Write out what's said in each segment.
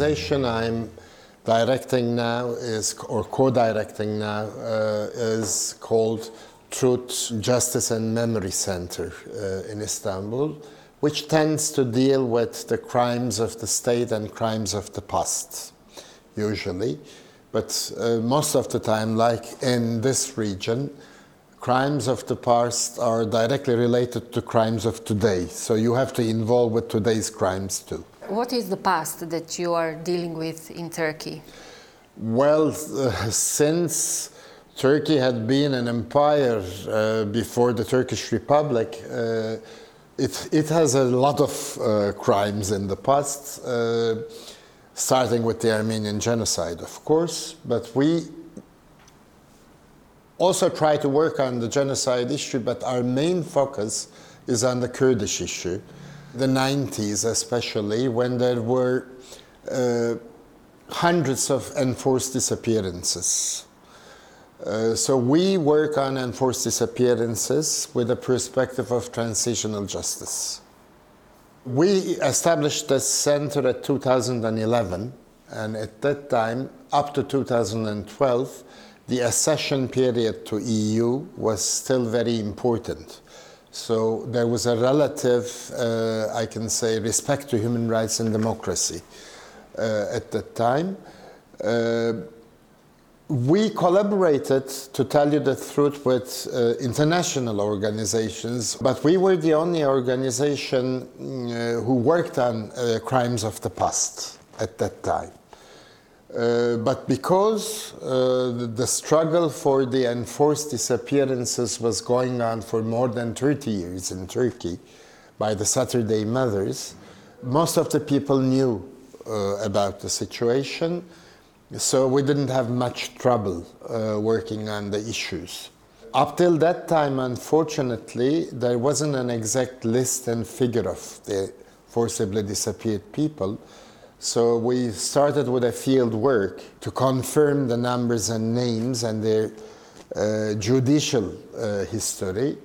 organization I'm directing now is, or co-directing now, uh, is called Truth, Justice and Memory Center uh, in Istanbul, which tends to deal with the crimes of the state and crimes of the past, usually. But uh, most of the time, like in this region, crimes of the past are directly related to crimes of today. So you have to involve with today's crimes too. What is the past that you are dealing with in Turkey? Well, uh, since Turkey had been an empire uh, before the Turkish Republic, uh, it, it has a lot of uh, crimes in the past, uh, starting with the Armenian genocide, of course, but we also try to work on the genocide issue, but our main focus is on the Kurdish issue. The 90s, especially, when there were uh, hundreds of enforced disappearances. Uh, so we work on enforced disappearances with a perspective of transitional justice. We established the center at 2011, and at that time, up to 2012, the accession period to EU was still very important. So there was a relative, uh, I can say, respect to human rights and democracy uh, at that time. Uh, we collaborated, to tell you the truth, with uh, international organizations, but we were the only organization uh, who worked on uh, crimes of the past at that time. Uh, but because uh, the, struggle for the enforced disappearances was going on for more than 30 years in Turkey by the Saturday Mothers, most of the people knew uh, about the situation so we didn't have much trouble uh, working on the issues. Up till that time, unfortunately, there wasn't an exact list and figure of the forcibly disappeared people. So we started with a field work to confirm the numbers and names and their uh, judicial uh, history.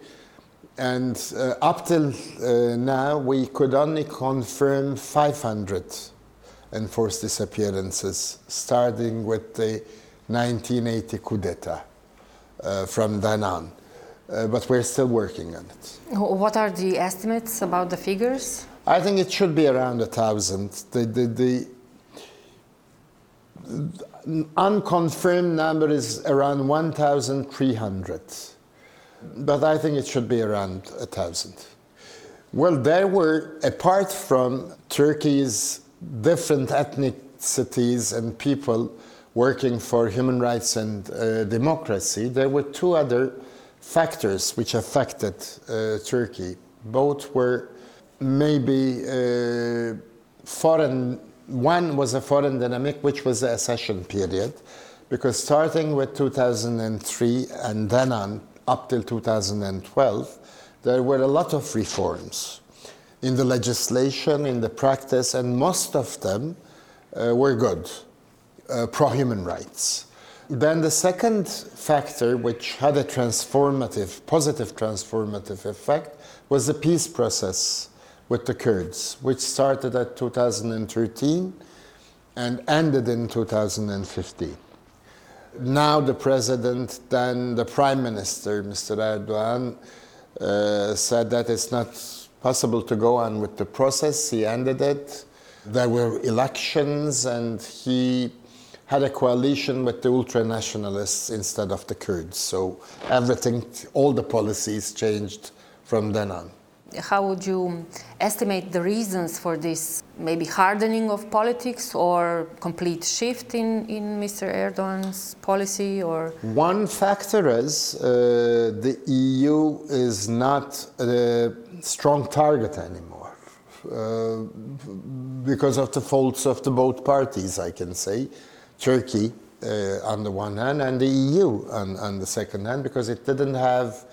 And uh, up till uh, now, we could only confirm 500 enforced disappearances, starting with the 1980 coup d'etat uh, from then on. Uh, but we're still working on it. What are the estimates about the figures? I think it should be around a thousand. The, the, the, unconfirmed number is around 1,300. But I think it should be around a thousand. Well, there were, apart from Turkey's different ethnicities and people working for human rights and uh, democracy, there were two other factors which affected uh, Turkey. Both were maybe uh, foreign, one was a foreign dynamic, which was the accession period, because starting with 2003 and then on up till 2012, there were a lot of reforms in the legislation, in the practice, and most of them uh, were good, uh, pro human rights. Then the second factor, which had a transformative, positive transformative effect, was the peace process with the Kurds, which started at 2013 and ended in 2015. Now the president, then the prime minister, Mr. Erdogan, uh, said that it's not possible to go on with the process. He ended it. There were elections, and he had a coalition with the ultra nationalists instead of the Kurds. So everything, all the policies changed from then on. How would you estimate the reasons for this maybe hardening of politics or complete shift in, in Mr. Erdogan's policy or one factor is uh, the EU is not a strong target anymore uh, because of the faults of the both parties I can say Turkey uh, on the one hand and the EU on, on the second hand because it didn't have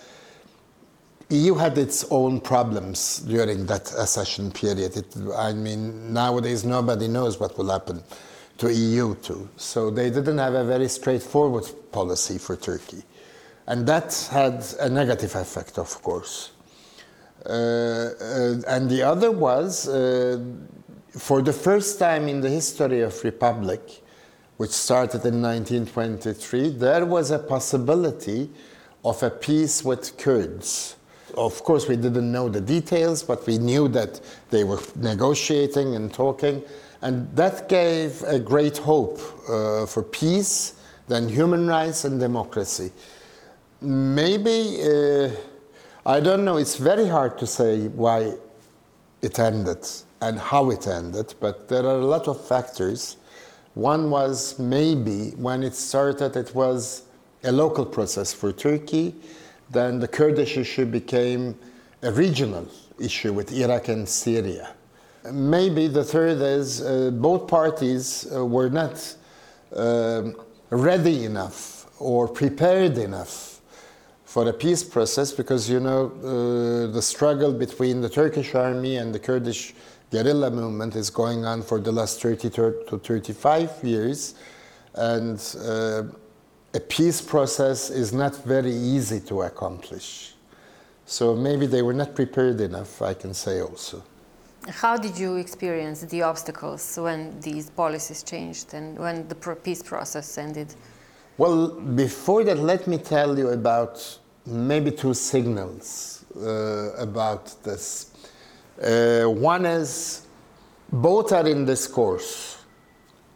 EU had its own problems during that accession period. It, I mean, nowadays nobody knows what will happen to EU too. So they didn't have a very straightforward policy for Turkey. And that had a negative effect, of course. Uh, uh, and the other was uh, for the first time in the history of Republic, which started in 1923, there was a possibility of a peace with Kurds. Of course, we didn't know the details, but we knew that they were negotiating and talking, and that gave a great hope uh, for peace, then human rights and democracy. Maybe, uh, I don't know, it's very hard to say why it ended and how it ended, but there are a lot of factors. One was maybe when it started, it was a local process for Turkey. Then the Kurdish issue became a regional issue with Iraq and Syria. Maybe the third is uh, both parties uh, were not uh, ready enough or prepared enough for a peace process because you know uh, the struggle between the Turkish army and the Kurdish guerrilla movement is going on for the last 30 to 35 years, and uh, a peace process is not very easy to accomplish. So maybe they were not prepared enough, I can say also. How did you experience the obstacles when these policies changed and when the peace process ended? Well, before that, let me tell you about maybe two signals uh, about this. Uh, one is both are in discourse,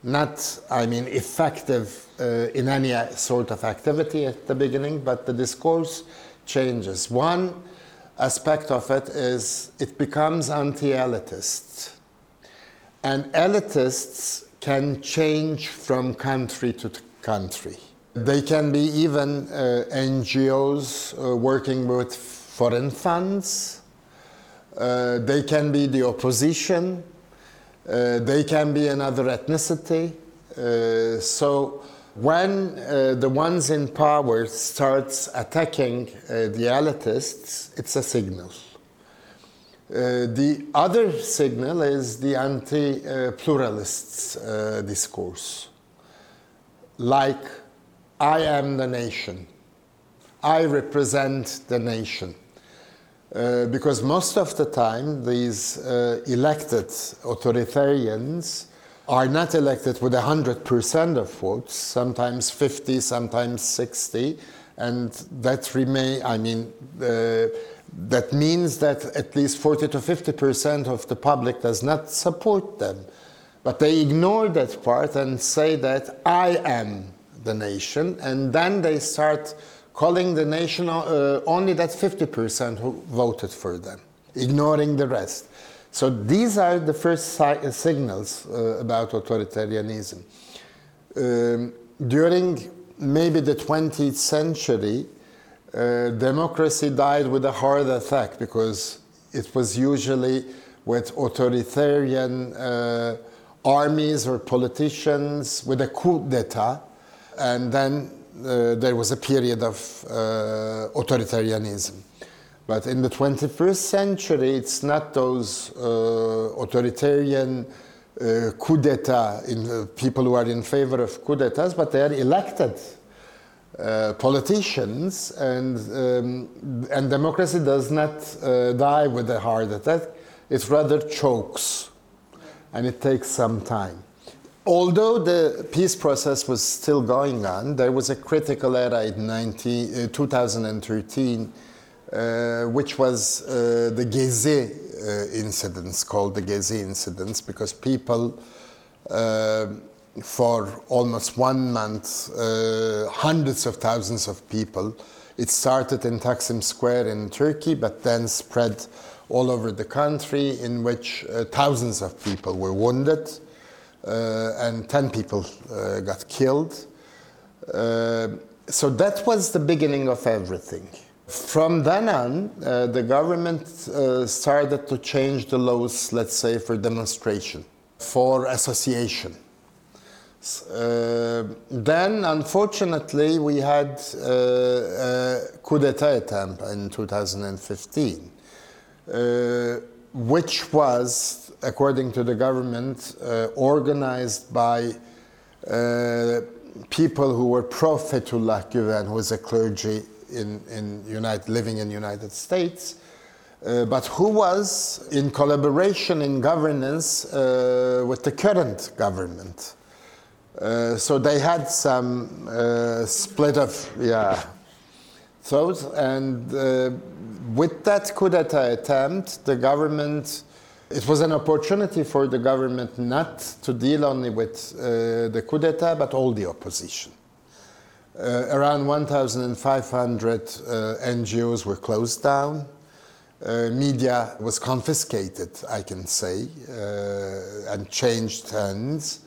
not, I mean, effective uh, in any sort of activity at the beginning, but the discourse changes. One aspect of it is it becomes anti elitist. And elitists can change from country to country. They can be even uh, NGOs uh, working with foreign funds uh, they can be the opposition. Uh, they can be another ethnicity. Uh, so when uh, the ones in power starts attacking uh, the elitists, it's a signal. Uh, the other signal is the anti-pluralists discourse. Like, I am the nation. I represent the nation. Uh, because most of the time these uh, elected authoritarians are not elected with 100% of votes, sometimes 50, sometimes 60, and that remain, I mean, uh, that means that at least 40 to 50% of the public does not support them. But they ignore that part and say that I am the nation, and then they start calling the nation uh, only that 50% who voted for them, ignoring the rest. So these are the first si signals uh, about authoritarianism. Um, during maybe the 20th century, uh, democracy died with a heart attack because it was usually with authoritarian uh, armies or politicians with a coup d'etat, and then uh, there was a period of uh, authoritarianism. But in the 21st century, it's not those uh, authoritarian uh, coup d'etat in uh, people who are in favor of coup d'etats, but they are elected uh, politicians, and um, and democracy does not die with a heart attack. It rather chokes, and it takes some time. Although the peace process was still going on, there was a critical era in 19, uh, 2013, uh, which was uh, the Gezi uh, incidents, called the Gezi incidents, because people, uh, for almost one month, uh, hundreds of thousands of people, it started in Taksim Square in Turkey, but then spread all over the country, in which thousands of people were wounded. Uh, and 10 people uh, got killed. Uh, so that was the beginning of everything. From then on, uh, the government uh, started to change the laws, let's say, for demonstration, for association. Uh, then, unfortunately, we had a coup d'etat attempt in 2015, which was according to the government, uh, organized by uh, people who were pro Fethullah who was a clergy in, in United, living in the United States. uh, but who was in collaboration in governance uh, with the current government. Uh, so they had some uh, split of yeah thoughts, and with that coup d'état attempt, the government it was an opportunity for the government not to deal only with uh, the coup d'etat, but all the opposition. Uh, around 1,500 uh, NGOs were closed down. Uh, media was confiscated, I can say, uh, and changed hands.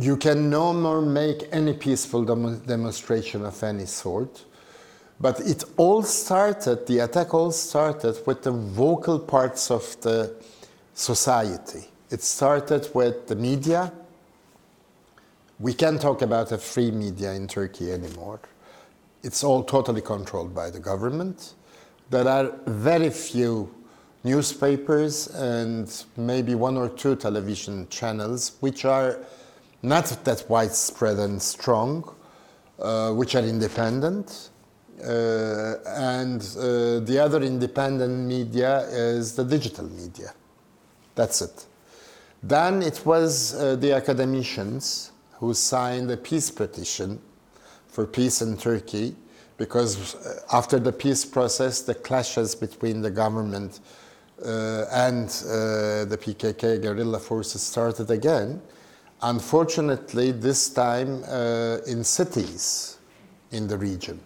You can no more make any peaceful dem demonstration of any sort. But it all started, the attack all started with the vocal parts of the society. It started with the media. We can't talk about a free media in Turkey anymore. It's all totally controlled by the government. There are very few newspapers and maybe one or two television channels which are not that widespread and strong, uh, which are independent. Uh, and uh, the other independent media is the digital media. That's it. Then it was uh, the academicians who signed a peace petition for peace in Turkey because after the peace process, the clashes between the government uh, and uh, the PKK guerrilla forces started again. Unfortunately, this time uh, in cities in the region.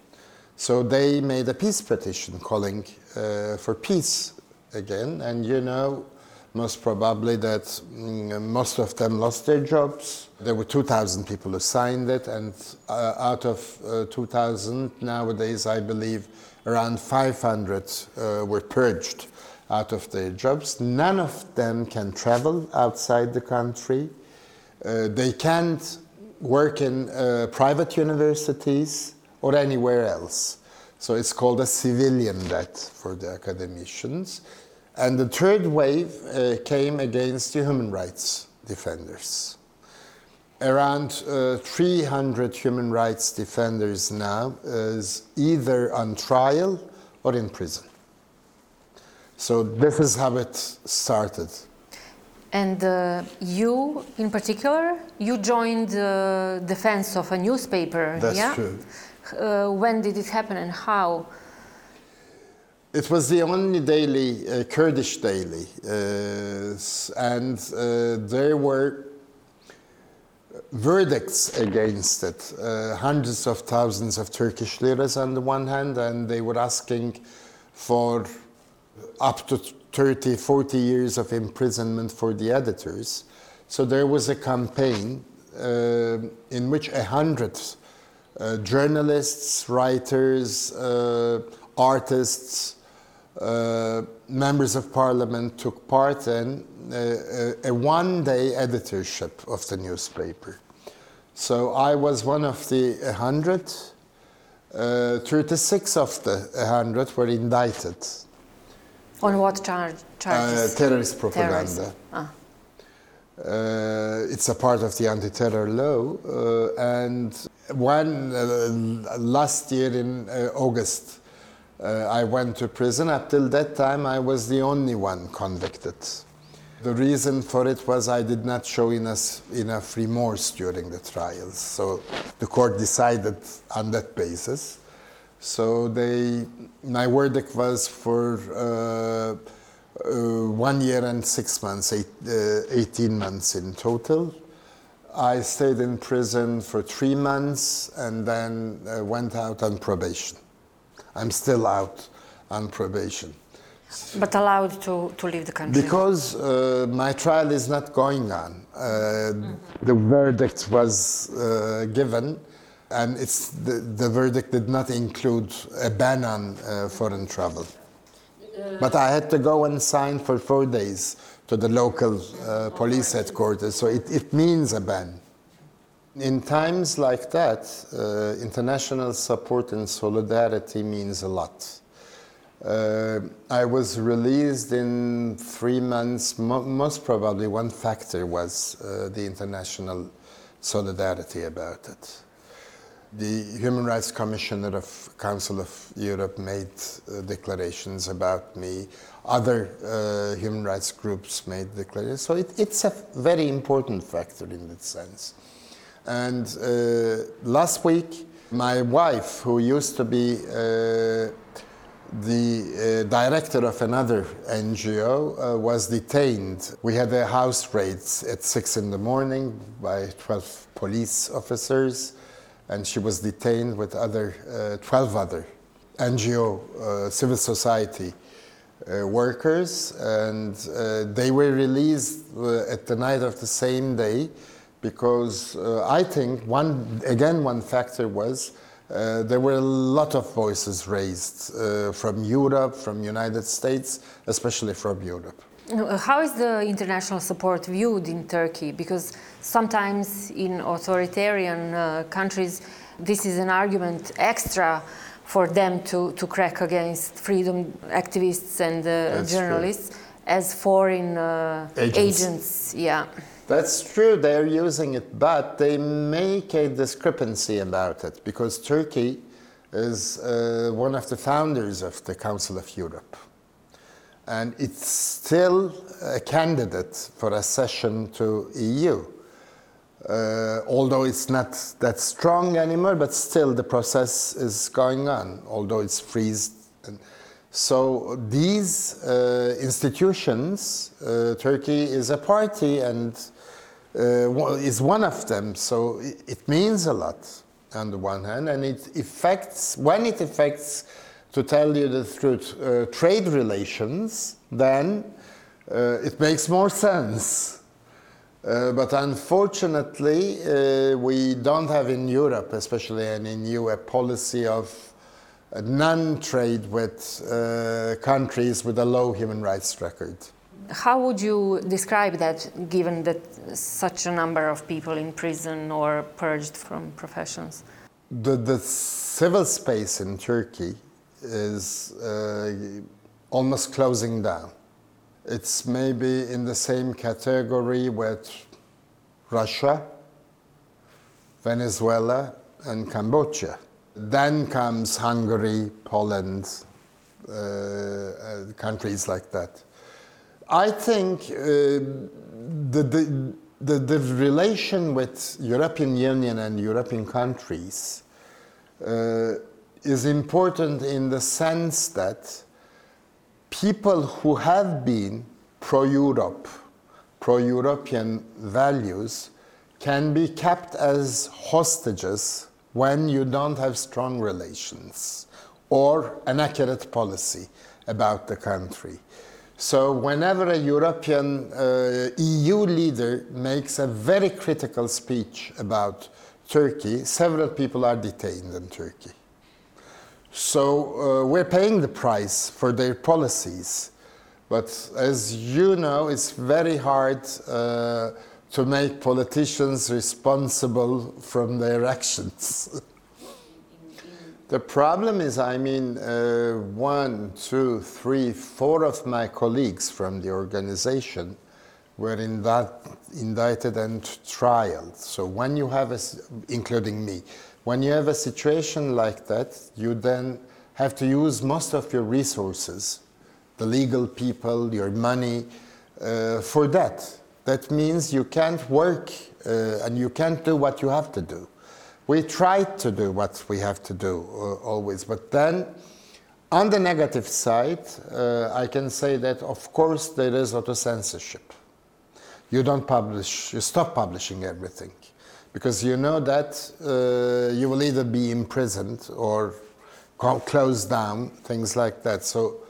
So they made a peace petition calling uh, for peace again. And you know, most probably that mm, most of them lost their jobs. There were 2,000 people who signed it, and uh, out of uh, 2,000, nowadays I believe around 500 uh, were purged out of their jobs. None of them can travel outside the country. Uh, they can't work in uh, private universities or anywhere else. So it's called a civilian debt for the academicians. And the third wave uh, came against the human rights defenders. Around uh, 300 human rights defenders now is either on trial or in prison. So this is how it started. And uh, you, in particular, you joined the defense of a newspaper. That's yeah? true. Uh, when did it happen and how? It was the only daily, uh, Kurdish daily, uh, and uh, there were verdicts against it, uh, hundreds of thousands of Turkish liras on the one hand, and they were asking for up to 30, 40 years of imprisonment for the editors. So there was a campaign uh, in which a hundred uh, journalists, writers, artists, uh, members of parliament took part in uh, a one day editorship of the newspaper. So I was one of the 100. Uh, 36 of the 100 were indicted. On what char- charges? Uh, terrorist propaganda. Terrorist. Ah. Uh, it's a part of the anti-terror law. Uh, and one last year in August, uh, I went to prison. Up till that time, I was the only one convicted. The reason for it was I did not show enough, enough remorse during the trials. So the court decided on that basis. So they, my verdict was for uh, uh, one year and six months, eight, uh, 18 months in total. I stayed in prison for three months and then uh, went out on probation. I'm still out on probation. But allowed to, to leave the country? Because uh, my trial is not going on. Uh, mm-hmm. The verdict was uh, given, and it's the, the, verdict did not include a ban on uh, foreign travel. But I had to go and sign for four days to the local uh, police headquarters, so it, it means a ban. In times like that, uh, international support and solidarity means a lot. Uh, I was released in three months. Mo most probably, one factor was uh, the international solidarity about it. The Human Rights Commissioner of Council of Europe made uh, declarations about me. Other uh, human rights groups made declarations. So it, it's a very important factor in that sense. And uh, last week, my wife, who used to be uh, the uh, director of another NGO uh, was detained. We had a house raid at six in the morning by 12 police officers, and she was detained with other uh, 12 other NGO uh, civil society uh, workers, and they were released at the night of the same day because I think one again one factor was uh, there were a lot of voices raised uh, from Europe, from United States, especially from Europe. How is the international support viewed in Turkey? Because sometimes in authoritarian uh, countries, this is an argument extra for them to, to crack against freedom activists and uh, journalists true. as foreign uh, agents. agents. Yeah. That's true, they're using it, but they make a discrepancy about it because Turkey is uh, one of the founders of the Council of Europe. And it's still a candidate for accession to EU. Uh, although it's not that strong anymore, but still the process is going on, although it's freezed. So these uh, institutions, uh, Turkey is a party and uh, is one of them. So it, it, means a lot on the one hand, and it affects when it affects, to tell you the truth, uh, trade relations. Then uh, it makes more sense. Uh, but unfortunately, uh, we don't have in Europe, especially and in EU, a policy of non-trade with uh, countries with a low human rights record. How would you describe that, given that such a number of people in prison or purged from professions? The, the civil space in Turkey is uh, almost closing down. It's maybe in the same category with Russia, Venezuela, and Cambodia. Then comes Hungary, Poland, uh, countries like that. I think uh, the, the, the, the, relation with European Union and European countries uh, is important in the sense that people who have been pro-Europe, pro-European values can be kept as hostages when you don't have strong relations or an accurate policy about the country. So whenever a European uh, EU leader makes a very critical speech about Turkey, several people are detained in Turkey. So uh, we're paying the price for their policies. But as you know, it's very hard uh, to make politicians responsible from their actions. the problem is, I mean, uh, one, two, three, four of my colleagues from the organization were in that indicted and trialed. So when you have a, including me, when you have a situation like that, you then have to use most of your resources, the legal people, your money, uh, for that that means you can't work uh, and you can't do what you have to do. We try to do what we have to do uh, always, but then on the negative side, uh, I can say that of course there is auto censorship. You don't publish, you stop publishing everything because you know that uh, you will either be imprisoned or closed down, things like that. So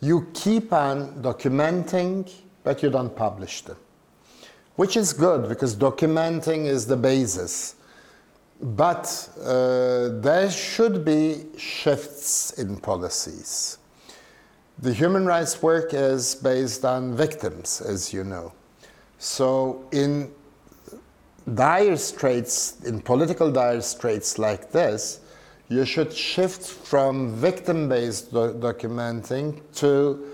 you keep on documenting, but you don't publish them which is good because documenting is the basis. But uh, there should be shifts in policies. The human rights work is based on victims, as you know. So, in dire straits, in political dire straits like this, you should shift from victim based do documenting to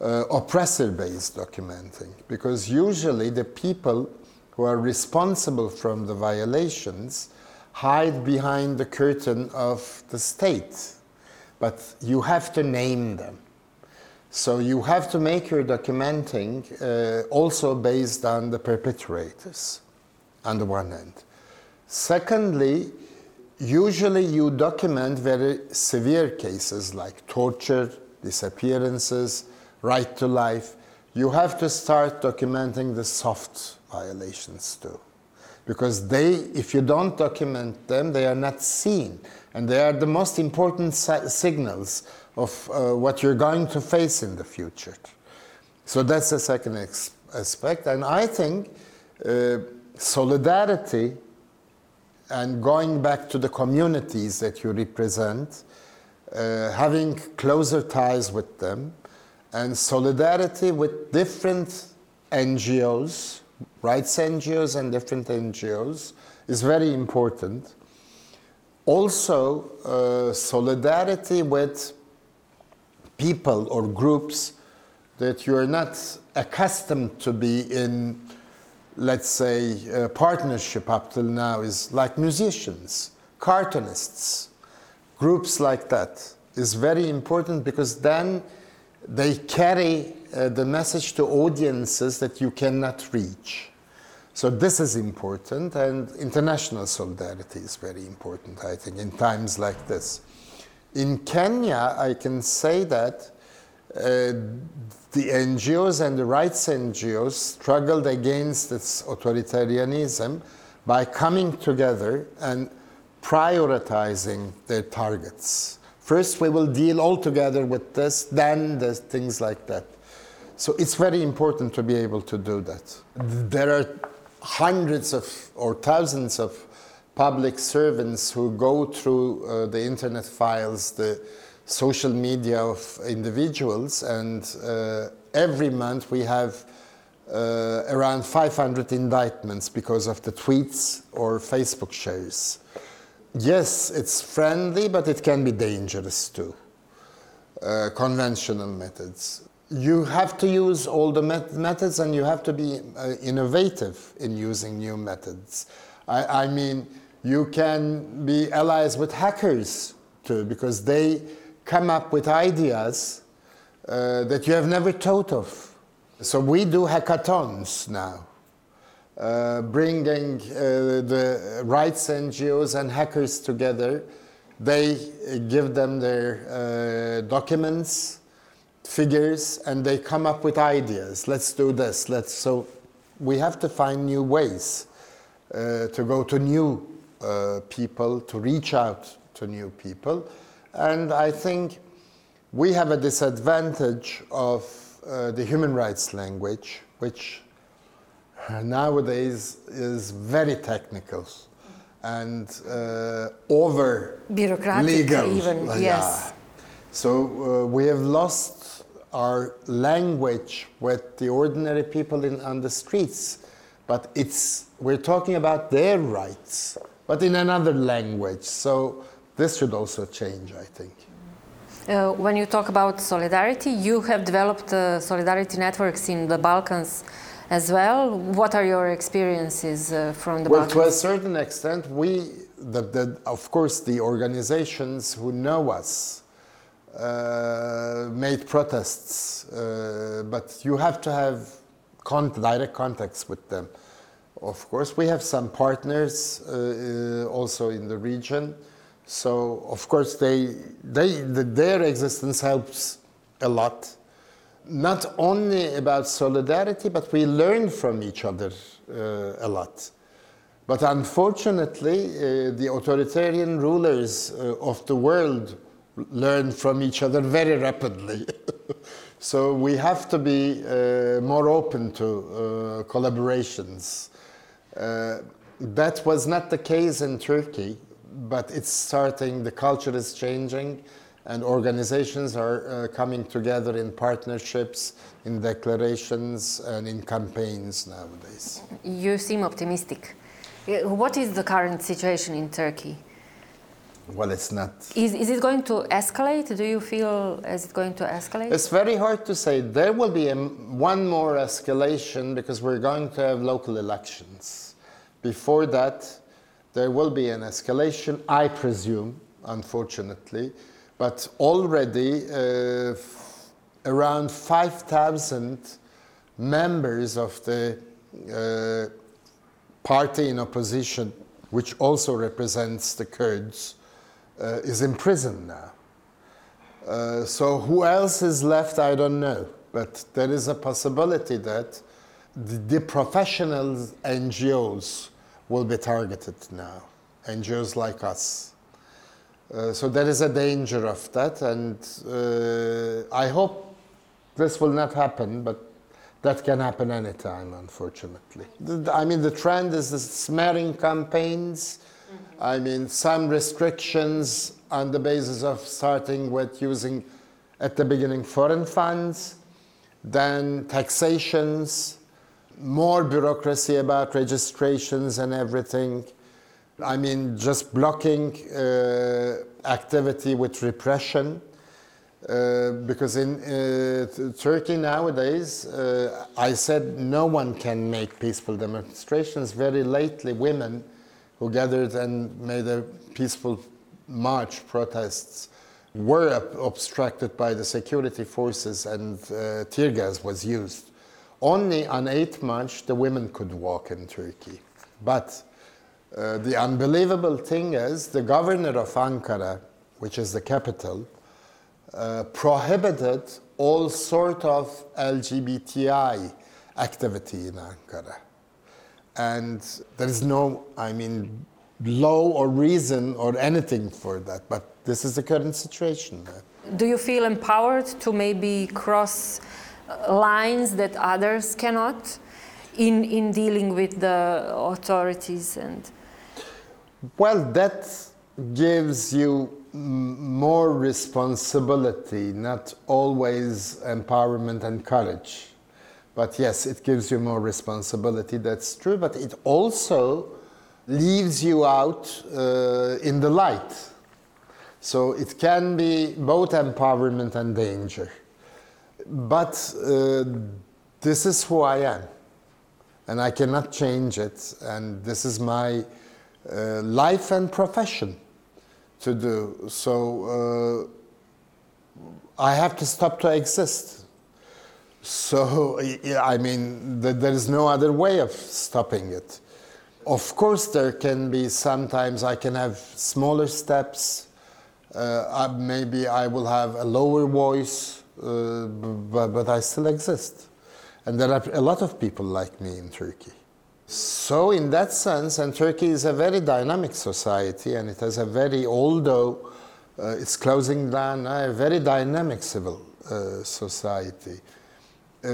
uh, oppressor-based documenting. Because usually the people who are responsible from the violations hide behind the curtain of the state, but you have to name them. So you have to make your documenting uh, also based on the perpetrators, on the one hand. Secondly, usually you document very severe cases like torture, disappearances, right to life. You have to start documenting the soft violations too. Because they, if you don't document them, they are not seen. And they are the most important si signals of uh, what you're going to face in the future. So that's the second aspect. And I think uh, solidarity and going back to the communities that you represent, uh, having closer ties with them, and solidarity with different NGOs, rights NGOs and different NGOs, is very important. Also, uh, solidarity with people or groups that you are not accustomed to be in, let's say, partnership up till now is like musicians, cartoonists, groups like that is very important because then they carry uh, the message to audiences that you cannot reach. So this is important, and international solidarity is very important, I think, in times like this. In Kenya, I can say that the NGOs and the rights NGOs struggled against its authoritarianism by coming together and prioritizing their targets. First, we will deal all together with this, then the things like that. So it's very important to be able to do that. There are hundreds of or thousands of public servants who go through uh, the internet files, the social media of individuals, and uh, every month we have uh, around 500 indictments because of the tweets or Facebook shares. Yes, it's friendly, but it can be dangerous too. Uh, conventional methods. You have to use all the met methods and you have to be uh, innovative in using new methods. I, I mean, you can be allies with hackers too, because they come up with ideas uh, that you have never thought of. So we do hackathons now, uh, bringing uh, the rights NGOs and hackers together. They give them their uh, documents, figures, and they come up with ideas. Let's do this. Let's so we have to find new ways uh, to go to new people, to reach out to new people. And I think we have a disadvantage of uh, the human rights language, which nowadays is very technical and uh, over bureaucratic legal. even yes yeah. So uh, we have lost our language with the ordinary people in, on the streets, but it's we're talking about their rights but in another language. So this should also change, I think. Uh, when you talk about solidarity, you have developed uh, solidarity networks in the Balkans as well. What are your experiences uh, from the well, Balkans? to a certain extent, we, the, the, of course, the organizations who know us uh, made protests, uh, but you have to have con direct contacts with them. Of course, we have some partners uh, uh, also in the region. So, of course, they, they, the, their existence helps a lot. Not only about solidarity, but we learn from each other uh, a lot. But unfortunately, uh, the authoritarian rulers uh, of the world learn from each other very rapidly. so we have to be uh, more open to uh, collaborations. Uh, that was not the case in Turkey, but it's starting, the culture is changing, and organizations are uh, coming together in partnerships, in declarations, and in campaigns nowadays. You seem optimistic. Uh, What is the current situation in Turkey? Well, it's not. Is, is it going to escalate? Do you feel is it going to escalate? It's very hard to say. There will be a, one more escalation because we're going to have local elections. Before that, there will be an escalation, I presume, unfortunately, but already uh, around 5,000 members of the uh, party in opposition, which also represents the Kurds, uh, is in prison now. Uh, so who else is left, I don't know. But there is a possibility that the, the professional NGOs will be targeted now, and NGOs like us. Uh, so there is a danger of that, and uh, I hope this will not happen, but that can happen anytime, unfortunately. The, I mean, the trend is the smearing campaigns. Mm-hmm. I mean, some restrictions on the basis of starting with using at the beginning foreign funds, then taxations, more bureaucracy about registrations and everything. I mean, just blocking uh, activity with repression. Uh, because in uh, Turkey nowadays, uh, I said no one can make peaceful demonstrations. Very lately, women who gathered and made a peaceful march protests were ob obstructed by the security forces and uh, tear gas was used. Only on 8 March the women could walk in Turkey. But uh, the unbelievable thing is the governor of Ankara, which is the capital, uh, prohibited all sort of LGBTI activity in Ankara. And there is no, I mean, law or reason or anything for that, but this is the current situation. Do you feel empowered to maybe cross lines that others cannot in, in dealing with the authorities and well that gives you more responsibility not always empowerment and courage but yes it gives you more responsibility that's true but it also leaves you out uh, in the light. So it can be both empowerment and danger. But uh, this is who I am, and I cannot change it, and this is my uh, life and profession to do. So uh, I have to stop to exist. So, I mean, there is no other way of stopping it. Of course, there can be sometimes I can have smaller steps. Uh, maybe I will have a lower voice, uh, but, but I still exist. And there are a lot of people like me in Turkey. So, in that sense, and Turkey is a very dynamic society, and it has a very, although uh, it's closing down, a very dynamic civil uh, society. Uh,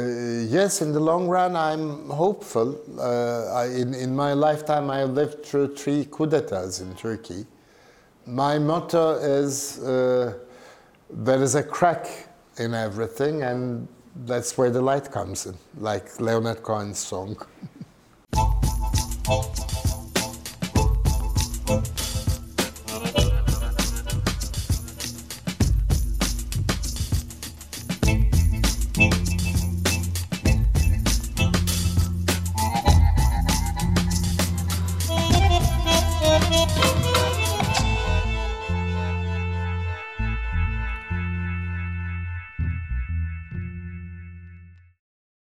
yes, in the long run, I'm hopeful. Uh, I, in, in my lifetime, I lived through three coups d'etats in Turkey. My motto is uh, there is a crack in everything, and that's where the light comes in, like Leonard Cohen's song.